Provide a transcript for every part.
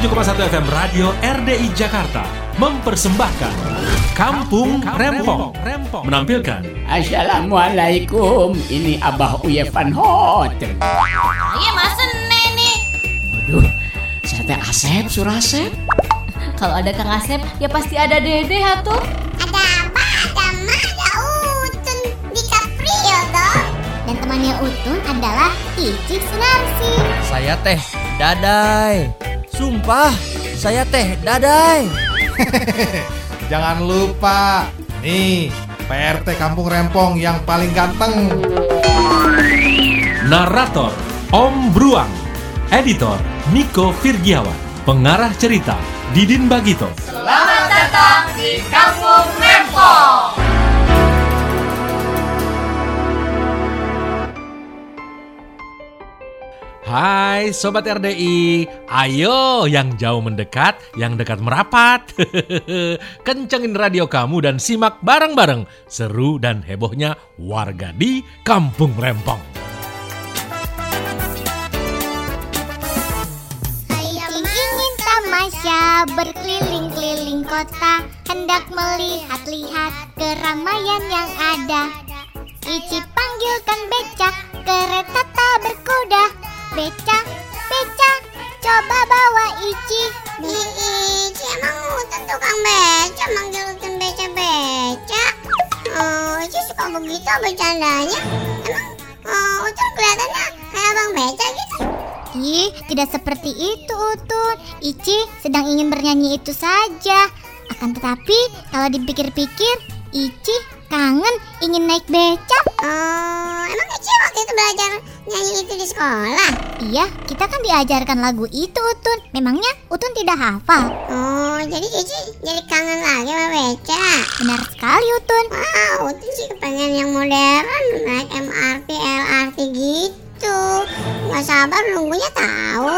107,1 FM Radio RDI Jakarta mempersembahkan Kampung Rempong menampilkan Assalamualaikum, ini Abah Uye Van Hotel. Iya masa nih? Waduh, saya teh Asep, Surasep. Kalau ada Kang Asep, ya pasti ada Dede atuh. Ada apa? Ada Ma, ada Utun di Caprio dong. Dan temannya Utun adalah Ici Sunarsi. Saya teh Dadai. Sumpah, saya teh Dadai. Jangan lupa, nih PRT Kampung Rempong yang paling ganteng. Narator Om Bruang Editor Niko Virgiawan Pengarah cerita Didin Bagito Hai Sobat RDI Ayo yang jauh mendekat Yang dekat merapat. Kencengin radio kamu dan simak bareng-bareng. Seru dan hebohnya warga di Kampung Rempong. Icing ingin tamasya berkeliling-keliling kota. Hendak melihat-lihat keramaian yang ada. Ici panggilkan becak, kereta tak berkuda Becak, becak, coba bawa Ici Ici emang Utun tukang beca, manggil Utun beca-beca Oh, Ici suka begitu bercandanya Emang oh, Utun kelihatannya kayak abang beca gitu Ih, tidak seperti itu Utun. Ici sedang ingin bernyanyi itu saja. Akan tetapi, kalau dipikir-pikir, Ici kangen ingin naik beca. Oh, emang Ici waktu itu belajar nyanyi itu di sekolah? Iya, kita kan diajarkan lagu itu Utun. Memangnya Utun tidak hafal? Oh, jadi Ici jadi kangen lagi sama beca. Benar sekali Utun. Wow, Utun sih kepengen yang modern, naik MRT, LRT gitu. Gak sabar nunggunya tahu.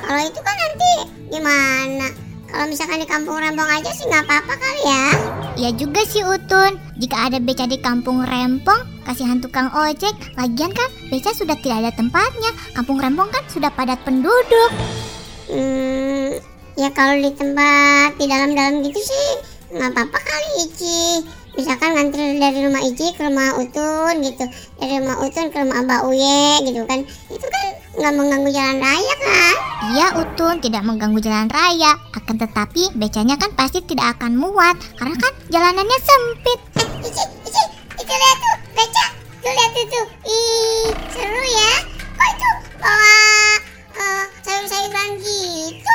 Kalau itu kan nanti gimana? Kalau misalkan di kampung Rempong aja sih nggak apa-apa kali ya. Iya juga sih Utun. Jika ada beca di kampung Rempong, kasihan tukang ojek. Lagian kan beca sudah tidak ada tempatnya. Kampung Rempong kan sudah padat penduduk. Hmm, ya kalau di tempat di dalam-dalam gitu sih nggak apa-apa kali Ici. Misalkan ngantri dari rumah Ici ke rumah Utun gitu, dari rumah Utun ke rumah Abah Uye gitu kan. Itu kan nggak mengganggu jalan raya kan? Iya Utun tidak mengganggu jalan raya. Akan tetapi becanya kan pasti tidak akan muat karena kan jalanannya sempit. Eh, Ici, Ici, itu lihat tuh beca. Tuh lihat tuh tuh. Ih, seru ya. Kok itu bawa eh, sayur-sayuran gitu?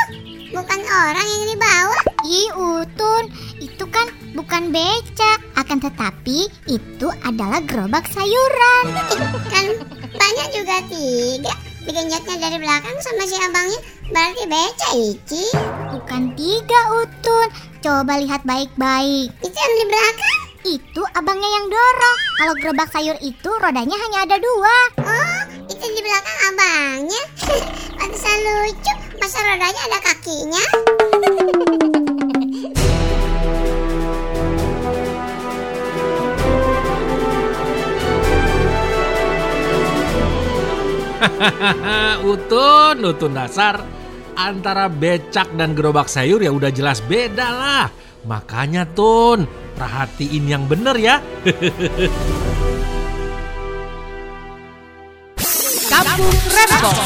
Bukan orang yang dibawa. Ih, Utun, itu kan bukan beca. Akan tetapi itu adalah gerobak sayuran. kan banyak juga tiga. Digenjotnya dari belakang sama si abangnya berarti beca Ici. Bukan tiga Utun. Coba lihat baik-baik. Itu yang di belakang? Itu abangnya yang dorong. Kalau gerobak sayur itu rodanya hanya ada dua. Oh, itu di belakang abangnya. Pantesan lucu. Masa rodanya ada kakinya? Utun, Utun dasar. Antara becak dan gerobak sayur ya udah jelas beda lah. Makanya Tun, perhatiin yang bener ya. Kampung Rempong.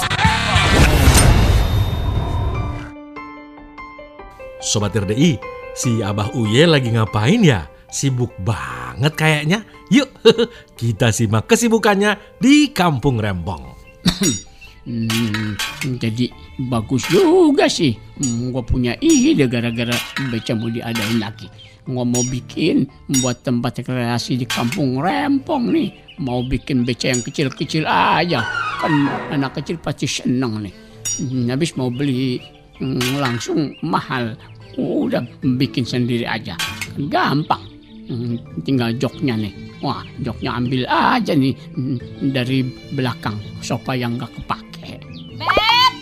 Sobat RDI, si Abah Uye lagi ngapain ya? Sibuk banget kayaknya. Yuk, kita simak kesibukannya di Kampung Rempong Hmm, jadi bagus juga sih. Hmm, gua punya ide gara-gara beca mau diadain lagi. Gua mau bikin buat tempat rekreasi di kampung Rempong nih. Mau bikin beca yang kecil-kecil aja. Kan anak kecil pasti seneng nih. Hmm, habis mau beli hmm, langsung mahal. Udah bikin sendiri aja. Gampang. Hmm, tinggal joknya nih. Wah, joknya ambil aja nih hmm, dari belakang sofa yang gak kepake. Beb,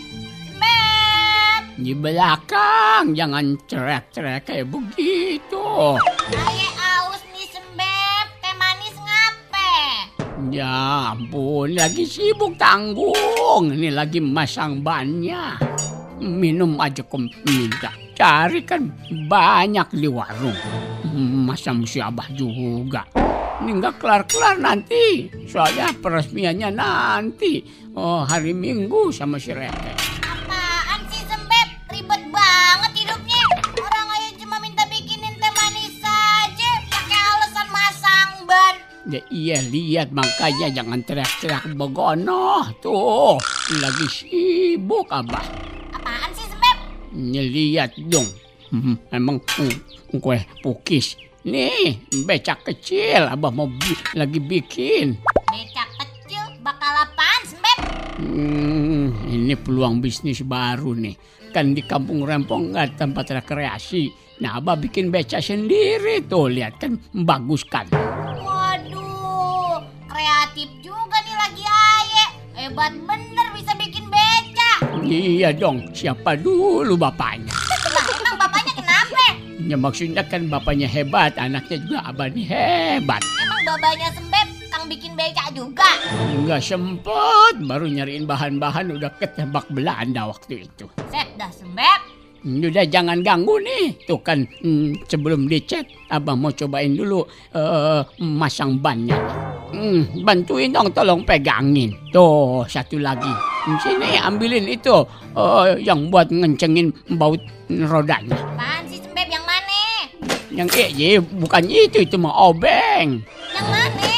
Beb. Di belakang, jangan cerek-cerek kayak begitu. Saya aus nih sembeb, teh manis ngape? Ya ampun, lagi sibuk tanggung. Ini lagi masang bannya. minum aja kau minta. Cari kan banyak di warung. Masa mesti abah juga. Ini nggak kelar-kelar nanti. Soalnya peresmiannya nanti. Oh, hari Minggu sama si Rete. Apaan sih Sembep? Ribet banget hidupnya. Orang aja cuma minta bikinin teh manis saja. Pakai alasan masang ban. Ya iya lihat makanya jangan teriak-teriak begono. Tuh, lagi sibuk abah. Apaan sih Sembep? Lihat dong. Hmm, Emang kue pukis. Nih, becak kecil abah mau bi- lagi bikin. Becak kecil bakal apaan Sembep? Hmm, ini peluang bisnis baru nih. Kan di kampung Rempong nggak ada tempat rekreasi. Nah, abah bikin becak sendiri tuh. Lihat kan bagus kan. Waduh, kreatif juga nih lagi Aye. Hebat bener bisa bikin becak. Iya dong, siapa dulu bapaknya? Bapaknya? Ya maksudnya kan bapaknya hebat, anaknya juga abah nih hebat. Emang babanya Sembep kang bikin becak juga? Nggak sempet, baru nyariin bahan-bahan udah ketebak Belanda waktu itu. Set dah Sembep. Udah jangan ganggu nih. Tuh kan hmm, sebelum dicet, abang mau cobain dulu eh, masang bannya. Hmm, bantuin dong tolong pegangin. Tuh satu lagi. Sini ambilin itu eh, yang buat ngencengin baut rodanya. Apaan sih? Yang eh, ye, bukan itu, itu mah obeng. Yang mana?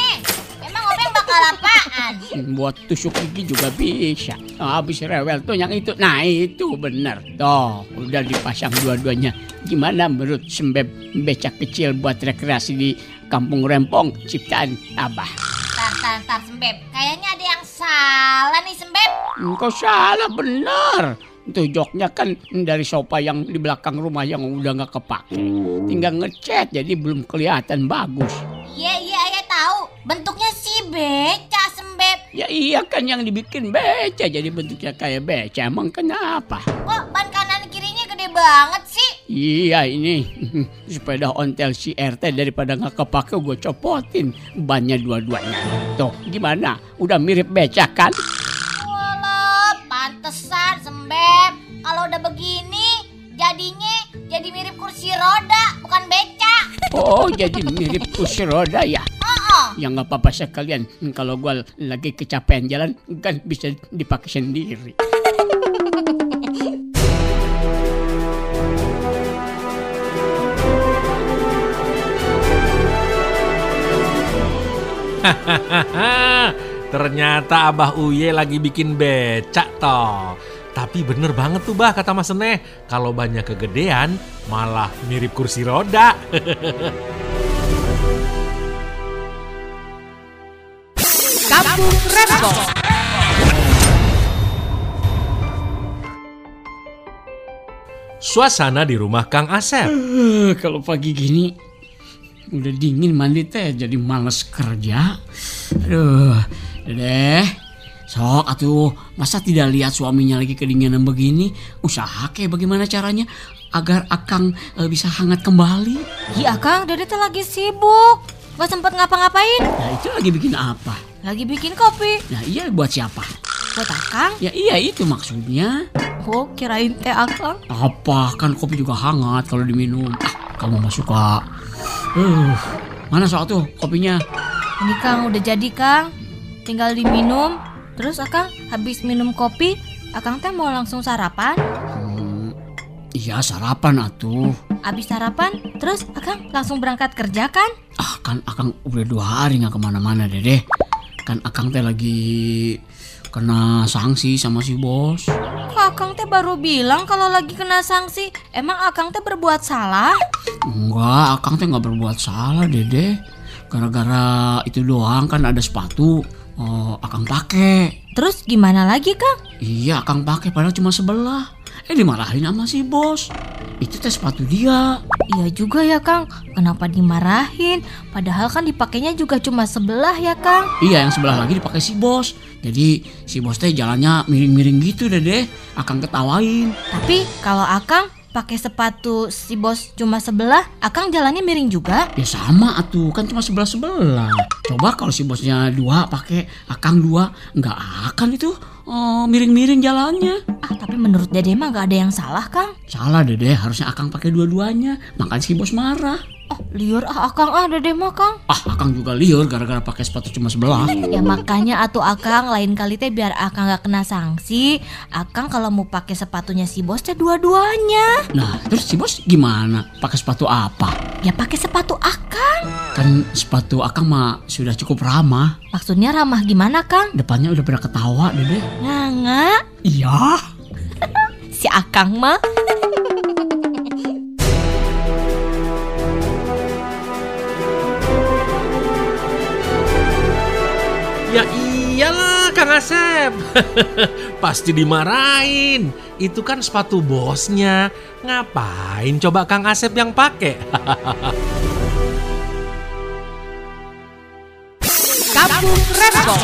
Emang obeng bakal apaan? Buat tusuk gigi juga bisa. Oh, habis rewel tuh yang itu. Nah itu bener. Tuh udah dipasang dua-duanya. Gimana menurut sembeb becak kecil buat rekreasi di kampung Rempong ciptaan Abah? Tar, tar, tar Sembep. Kayaknya ada yang salah nih Sembep. Kau salah bener. Itu joknya kan dari sofa yang di belakang rumah yang udah nggak kepake. Tinggal ngecat jadi belum kelihatan bagus. Iya, iya, ayah tahu. Bentuknya si beca Sembep. Ya iya kan yang dibikin beca jadi bentuknya kayak beca. Emang kenapa? Kok ban kanan kirinya gede banget sih? Iya ini sepeda ontel si RT daripada nggak kepake gue copotin bannya dua-duanya. Tuh gimana? Udah mirip becak kan? Kalau udah begini, jadinya jadi mirip kursi roda, bukan beca. Oh jadi mirip kursi roda ya? Oh, Ya nggak apa-apa sekalian. Kalau gue lagi kecapean jalan kan bisa dipakai sendiri. Ternyata Abah Uye lagi bikin becak toh. Tapi bener banget tuh bah kata Mas Seneh. Kalau banyak kegedean malah mirip kursi roda. Kampung Rempong. Suasana di rumah Kang Asep. Eh, Kalau pagi gini udah dingin mandi teh jadi males kerja. Aduh, deh. Sok atuh, masa tidak lihat suaminya lagi kedinginan begini? Usaha kayak bagaimana caranya agar Akang eh, bisa hangat kembali? Iya Kang, Dede teh lagi sibuk. Gak sempet ngapa-ngapain. Nah itu lagi bikin apa? Lagi bikin kopi. Nah iya buat siapa? Buat Akang. Ya iya itu maksudnya. Oh, kirain teh Akang. Apa kan kopi juga hangat kalau diminum. Ah, kamu mah suka. Uh, mana sok tuh kopinya? Ini Kang udah jadi Kang. Tinggal diminum. Terus Akang habis minum kopi, Akang teh mau langsung sarapan. Hmm, iya sarapan atuh. Habis sarapan, terus Akang langsung berangkat kerja kan? Ah kan Akang udah dua hari nggak ke mana-mana deh Kan Akang teh lagi kena sanksi sama si bos. Kok Akang teh baru bilang kalau lagi kena sanksi. Emang Akang teh berbuat salah? Enggak, Akang teh nggak berbuat salah dede. Gara-gara itu doang kan ada sepatu. Oh, Akang pakai. Terus gimana lagi Kang? Iya, Akang pakai padahal cuma sebelah. Eh dimarahin sama si bos. Itu teh sepatu dia. Iya juga ya Kang, kenapa dimarahin? Padahal kan dipakainya juga cuma sebelah ya Kang. Iya, yang sebelah lagi dipakai si bos. Jadi si bos teh jalannya miring-miring gitu dede. Akang ketawain. Tapi kalau Akang pakai sepatu si bos cuma sebelah, Akang jalannya miring juga. Ya sama atuh, kan cuma sebelah sebelah. Coba kalau si bosnya dua pakai akang dua, nggak akan itu oh, miring-miring jalannya. Ah, Tapi menurut Dede mah gak ada yang salah, Kang. Salah Dede, harusnya Akang pakai dua-duanya. Makan si bos marah. Oh, liur ah Akang ah Dede mah, Kang. Ah, Akang juga liur gara-gara pakai sepatu cuma sebelah. Ya makanya atuh Akang lain kali teh biar Akang gak kena sanksi. Akang kalau mau pakai sepatunya si bos teh dua-duanya. Nah, terus si bos gimana? Pakai sepatu apa? Ya pakai sepatu Akang. Kan sepatu Akang mah sudah cukup ramah. Maksudnya ramah gimana, Kang? Depannya udah pada ketawa, Dede. Nganga. Iya. Si Akang mah. Ya iyalah Kang Asep. Pasti dimarahin. Itu kan sepatu bosnya. Ngapain coba Kang Asep yang pakai? Kampung Rempong.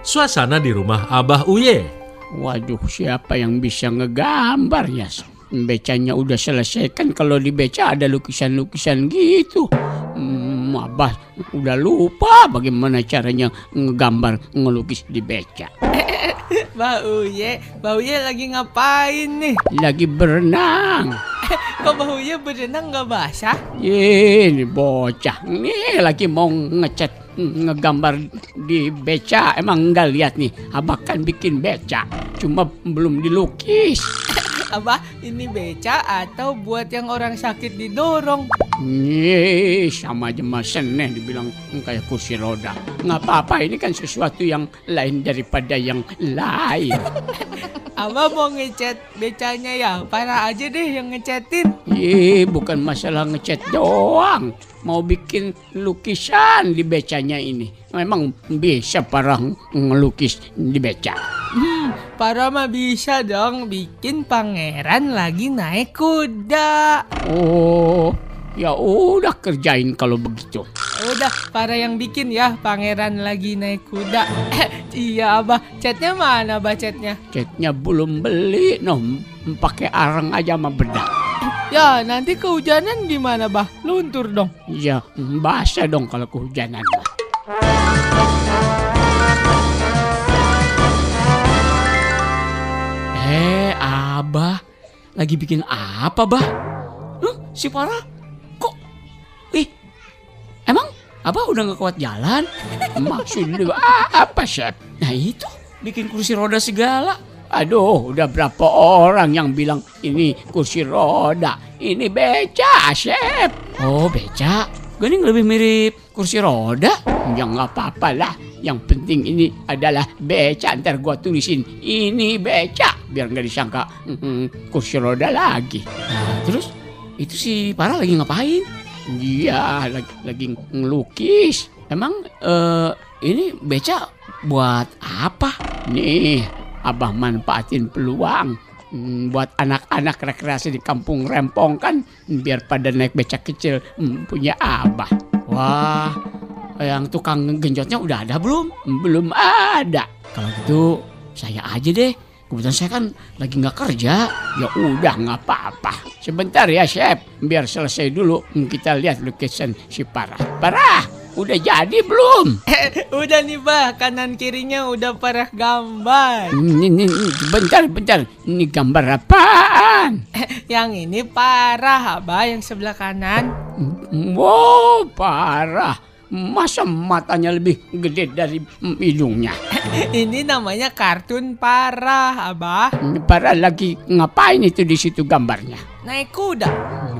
Suasana di rumah Abah Uye. Waduh, siapa yang bisa ngegambar ya? Becanya udah selesai kan kalau di beca ada lukisan-lukisan gitu. Hmm, abah udah lupa bagaimana caranya ngegambar ngelukis di beca. Mbak Uye, Mbak Uye lagi ngapain nih? Lagi berenang. Kok Mbak Uye berenang nggak basah? Ini bocah nih lagi mau ngecat ngegambar di beca emang nggak lihat nih abah kan bikin beca cuma belum dilukis Abah, ini beca atau buat yang orang sakit didorong? Nih, sama aja mas seneh dibilang kayak kursi roda. Nggak apa-apa, ini kan sesuatu yang lain daripada yang lain. Abah mau ngecat becanya ya? Parah aja deh yang ngecatin. Ih, bukan masalah ngecat doang. Mau bikin lukisan di becanya ini. Memang bisa parah ngelukis di beca. Hmm, para mah bisa dong bikin pangeran lagi naik kuda. Oh, ya udah kerjain kalau begitu. Udah, para yang bikin ya pangeran lagi naik kuda. iya abah, catnya mana abah catnya? Catnya belum beli, noh pakai arang aja sama bedak. Ya nanti kehujanan gimana bah? Luntur dong. Ya basah dong kalau kehujanan. mah. Abah lagi bikin apa, Bah? Huh, si Farah kok Ih, emang Abah udah gak kuat jalan? Maksud lu apa, Chef? Nah itu, bikin kursi roda segala. Aduh, udah berapa orang yang bilang ini kursi roda, ini beca, Chef. Oh, beca. Gening lebih mirip kursi roda. Ya nggak apa-apa lah. Yang penting ini adalah beca. Ntar gua tulisin ini beca. Biar nggak disangka mm, kursi roda lagi. Nah, terus itu si Parah lagi ngapain? Iya, lagi, lagi ngelukis. Emang eh, ini beca buat apa? Nih, abah manfaatin peluang Hmm, buat anak-anak rekreasi di kampung Rempong kan biar pada naik becak kecil hmm, punya abah. Wah, yang tukang genjotnya udah ada belum? Belum ada. Kalau gitu saya aja deh. Kebetulan saya kan lagi nggak kerja. Ya udah nggak apa-apa. Sebentar ya chef, biar selesai dulu Hmm, kita lihat lukisan si Parah. Parah, udah jadi belum? udah nih bah, kanan kirinya udah parah gambar. Ini, ini, ini, bentar, bentar. Ini gambar apaan? Yang ini parah abah yang sebelah kanan. Wow, parah. Masa matanya lebih gede dari mm, hidungnya? ini namanya kartun parah abah. Parah lagi ngapain itu di situ gambarnya? Naik kuda.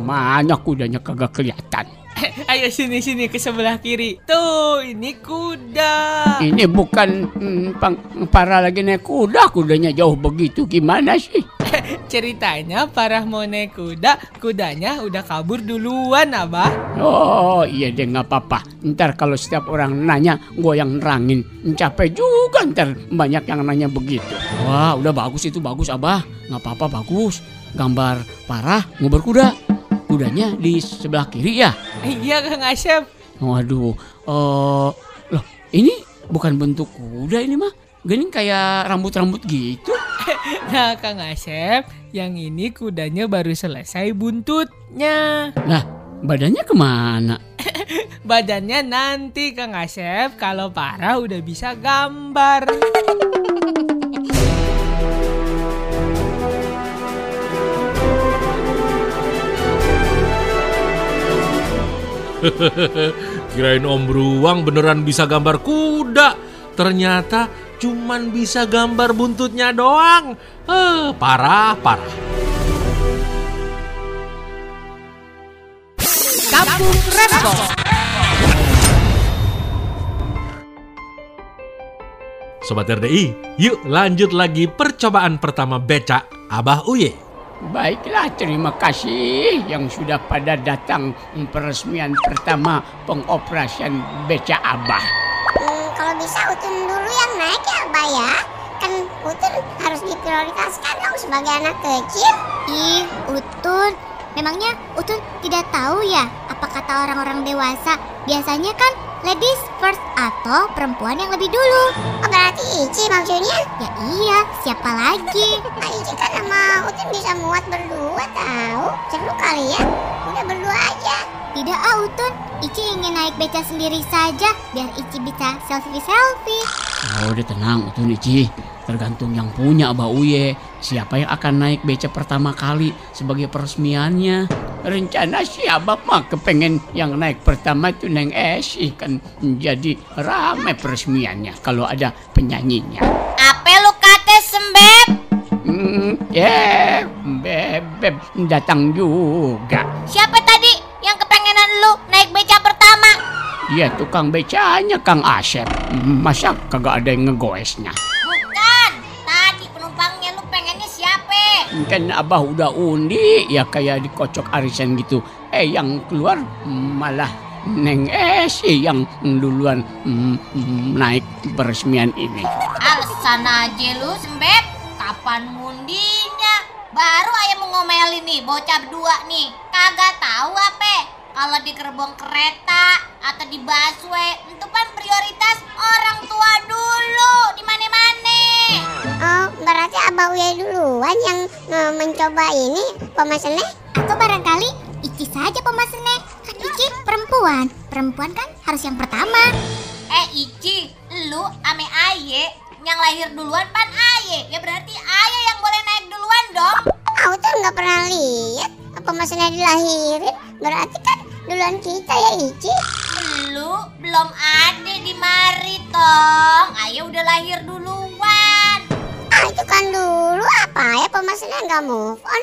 Mana kudanya kagak kelihatan. Ayo sini sini ke sebelah kiri. Tuh, ini kuda. Ini bukan mm, pang, parah lagi naik kuda, kudanya jauh begitu. Gimana sih? Ceritanya parah mau naik kuda, kudanya udah kabur duluan abah. Oh iya deh nggak apa-apa. Ntar kalau setiap orang nanya, gue yang nerangin. Capek juga ntar banyak yang nanya begitu. Wah udah bagus itu bagus abah. Nggak apa-apa bagus. Gambar parah ngubur kuda. Kudanya di sebelah kiri ya. Iya Kang Asep. Waduh. eh loh ini bukan bentuk kuda ini mah. Gening kayak rambut-rambut gitu. Nah Kang Asep, yang ini kudanya baru selesai buntutnya. Nah badannya ke mana? Badannya nanti Kang Asep kalau parah udah bisa gambar. Kirain Om Beruang beneran bisa gambar kuda. Ternyata cuman bisa gambar buntutnya doang. Eh, parah, parah. Kampung Rempong. Sobat RDI, yuk lanjut lagi percobaan pertama becak Abah Uye. Baiklah, terima kasih yang sudah pada datang peresmian pertama pengoperasian beca Abah. Hmm, kalau bisa Utun dulu yang naik ya Abah ya. Kan Utun harus diprioritaskan dong sebagai anak kecil. Ih, Utun. Memangnya Utun tidak tahu ya apa kata orang-orang dewasa? Biasanya kan ladies first atau perempuan yang lebih dulu. Oh, berarti Ici maksudnya? Ya iya, siapa lagi? Nah, Ici kan sama Utun bisa muat berdua tahu. Seru kali ya. Udah berdua aja. Tidak ah Utun, Ici ingin naik beca sendiri saja biar Ici bisa selfie-selfie. Oh, udah tenang, Utun Ici. Tergantung yang punya Abah Uye. Siapa yang akan naik beca pertama kali sebagai peresmiannya. Rencana si Abah mah kepengen yang naik pertama itu Neng Esi kan jadi rame peresmiannya kalau ada penyanyinya. Apa lu kata sembep? Hmm, ya, bebek datang juga. Siapa tadi yang kepengenan lu naik beca pertama? Ya tukang becanya Kang Asep. Masa kagak ada yang ngegoesnya? Kan abah udah undi ya kayak dikocok arisan gitu. Eh yang keluar malah Neng Esi yang duluan mm, naik peresmian ini. Alasan aja lu sembep. Kapan mundinya? Baru ayah mau ngomelin nih bocah berdua nih. Kagak tahu apa? Kalau di gerbong kereta atau di busway, itu kan prioritas orang tua dulu di mana-mana. Oh, berarti Abah Uya duluan yang eh, mencoba ini pemesannya? Atau barangkali Ici saja pemesannya. Kan Ici perempuan. Perempuan kan harus yang pertama. Eh Ici, lu ame Aye yang lahir duluan pan Aye. Ya berarti Aye yang boleh naik duluan dong. Aku tuh nggak pernah lihat pemesannya dilahirin. Berarti kan duluan kita ya Ici. Lu belum ada di mari tong. Aye udah lahir duluan. Ah, itu kan dulu apa ya pemesannya nggak move on.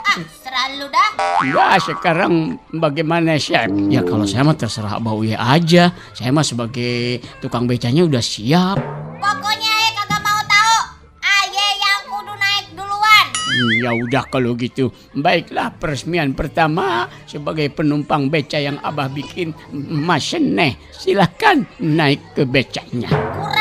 Ah, selalu dah. Ya sekarang bagaimana Chef? Ya kalau saya mah terserah Abah Uye aja. Saya mah sebagai tukang becanya udah siap. Pokoknya Aye kagak mau tahu. Aye yang kudu naik duluan. Hmm, Ya udah kalau gitu. Baiklah peresmian pertama sebagai penumpang beca yang Abah bikin Mas Seneh. Silahkan naik ke becanya. Kurang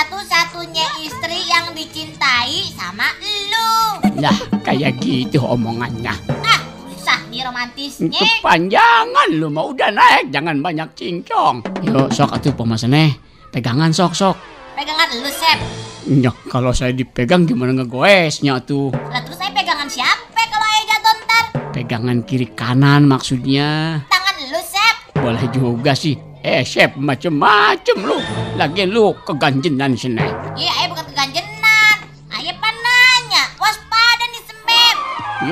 satu-satunya istri yang dicintai sama lu. Lah kayak gitu omongannya. Ah, susah nih romantisnya. Kepanjangan lu mau udah naik jangan banyak cincong. Yuk sok atuh pemesannya. Pegangan sok sok. Pegangan lu, Sep. Ya, kalau saya dipegang gimana ngegoesnya tuh? Lah terus saya pegangan siapa kalau Aye jatuh ntar? Pegangan kiri kanan maksudnya. Tangan lu, Sep. Boleh juga sih. Eh, Chef, macem-macem lu. Lagi lu keganjenan sini. Iya, Aye bukan keganjenan. Aye pan nanya, waspada nih sembep.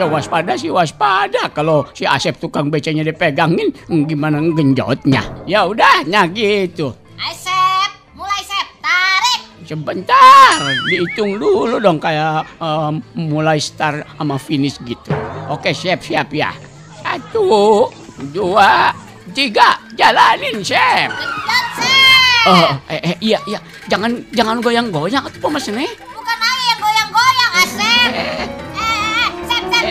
Ya waspada sih waspada. Kalau si Asep tukang becanya dipegangin, gimana genjotnya? Ya udah, nah gitu. Aye, Sep. Mulai, Sep. Tarik. Sebentar, dihitung dulu dong kayak em, mulai start sama finish gitu. Oke, siap siap ya. Satu, dua, tiga, jalanin, Chef. Genjot, Sep. Oh, eh, eh, iya, iya. Jangan, jangan goyang-goyang atau pemesennya. Bukan Aye yang goyang-goyang, Asep. Eh, eh, Sep, Sep.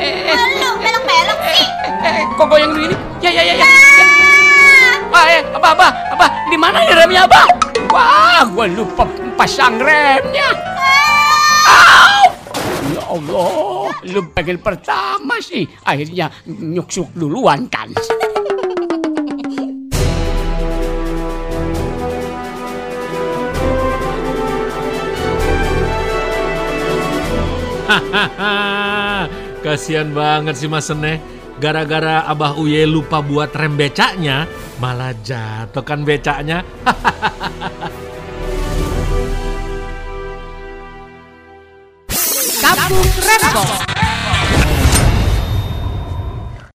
Lu belok-belok sih. Eh, kok goyang begini? Ya, ya, ya, ya. Wah, eh, apa, apa, apa? Di mana nih remnya, apa? Wah, gua lupa pasang remnya. Au! Ya Allah, lu pengen pertama sih. Akhirnya nyuksuk duluan kan. Kasian banget sih Mas Seneh. Gara-gara Abah Uye lupa buat rem becaknya, malah jatuh kan becaknya. Kampung Rempong.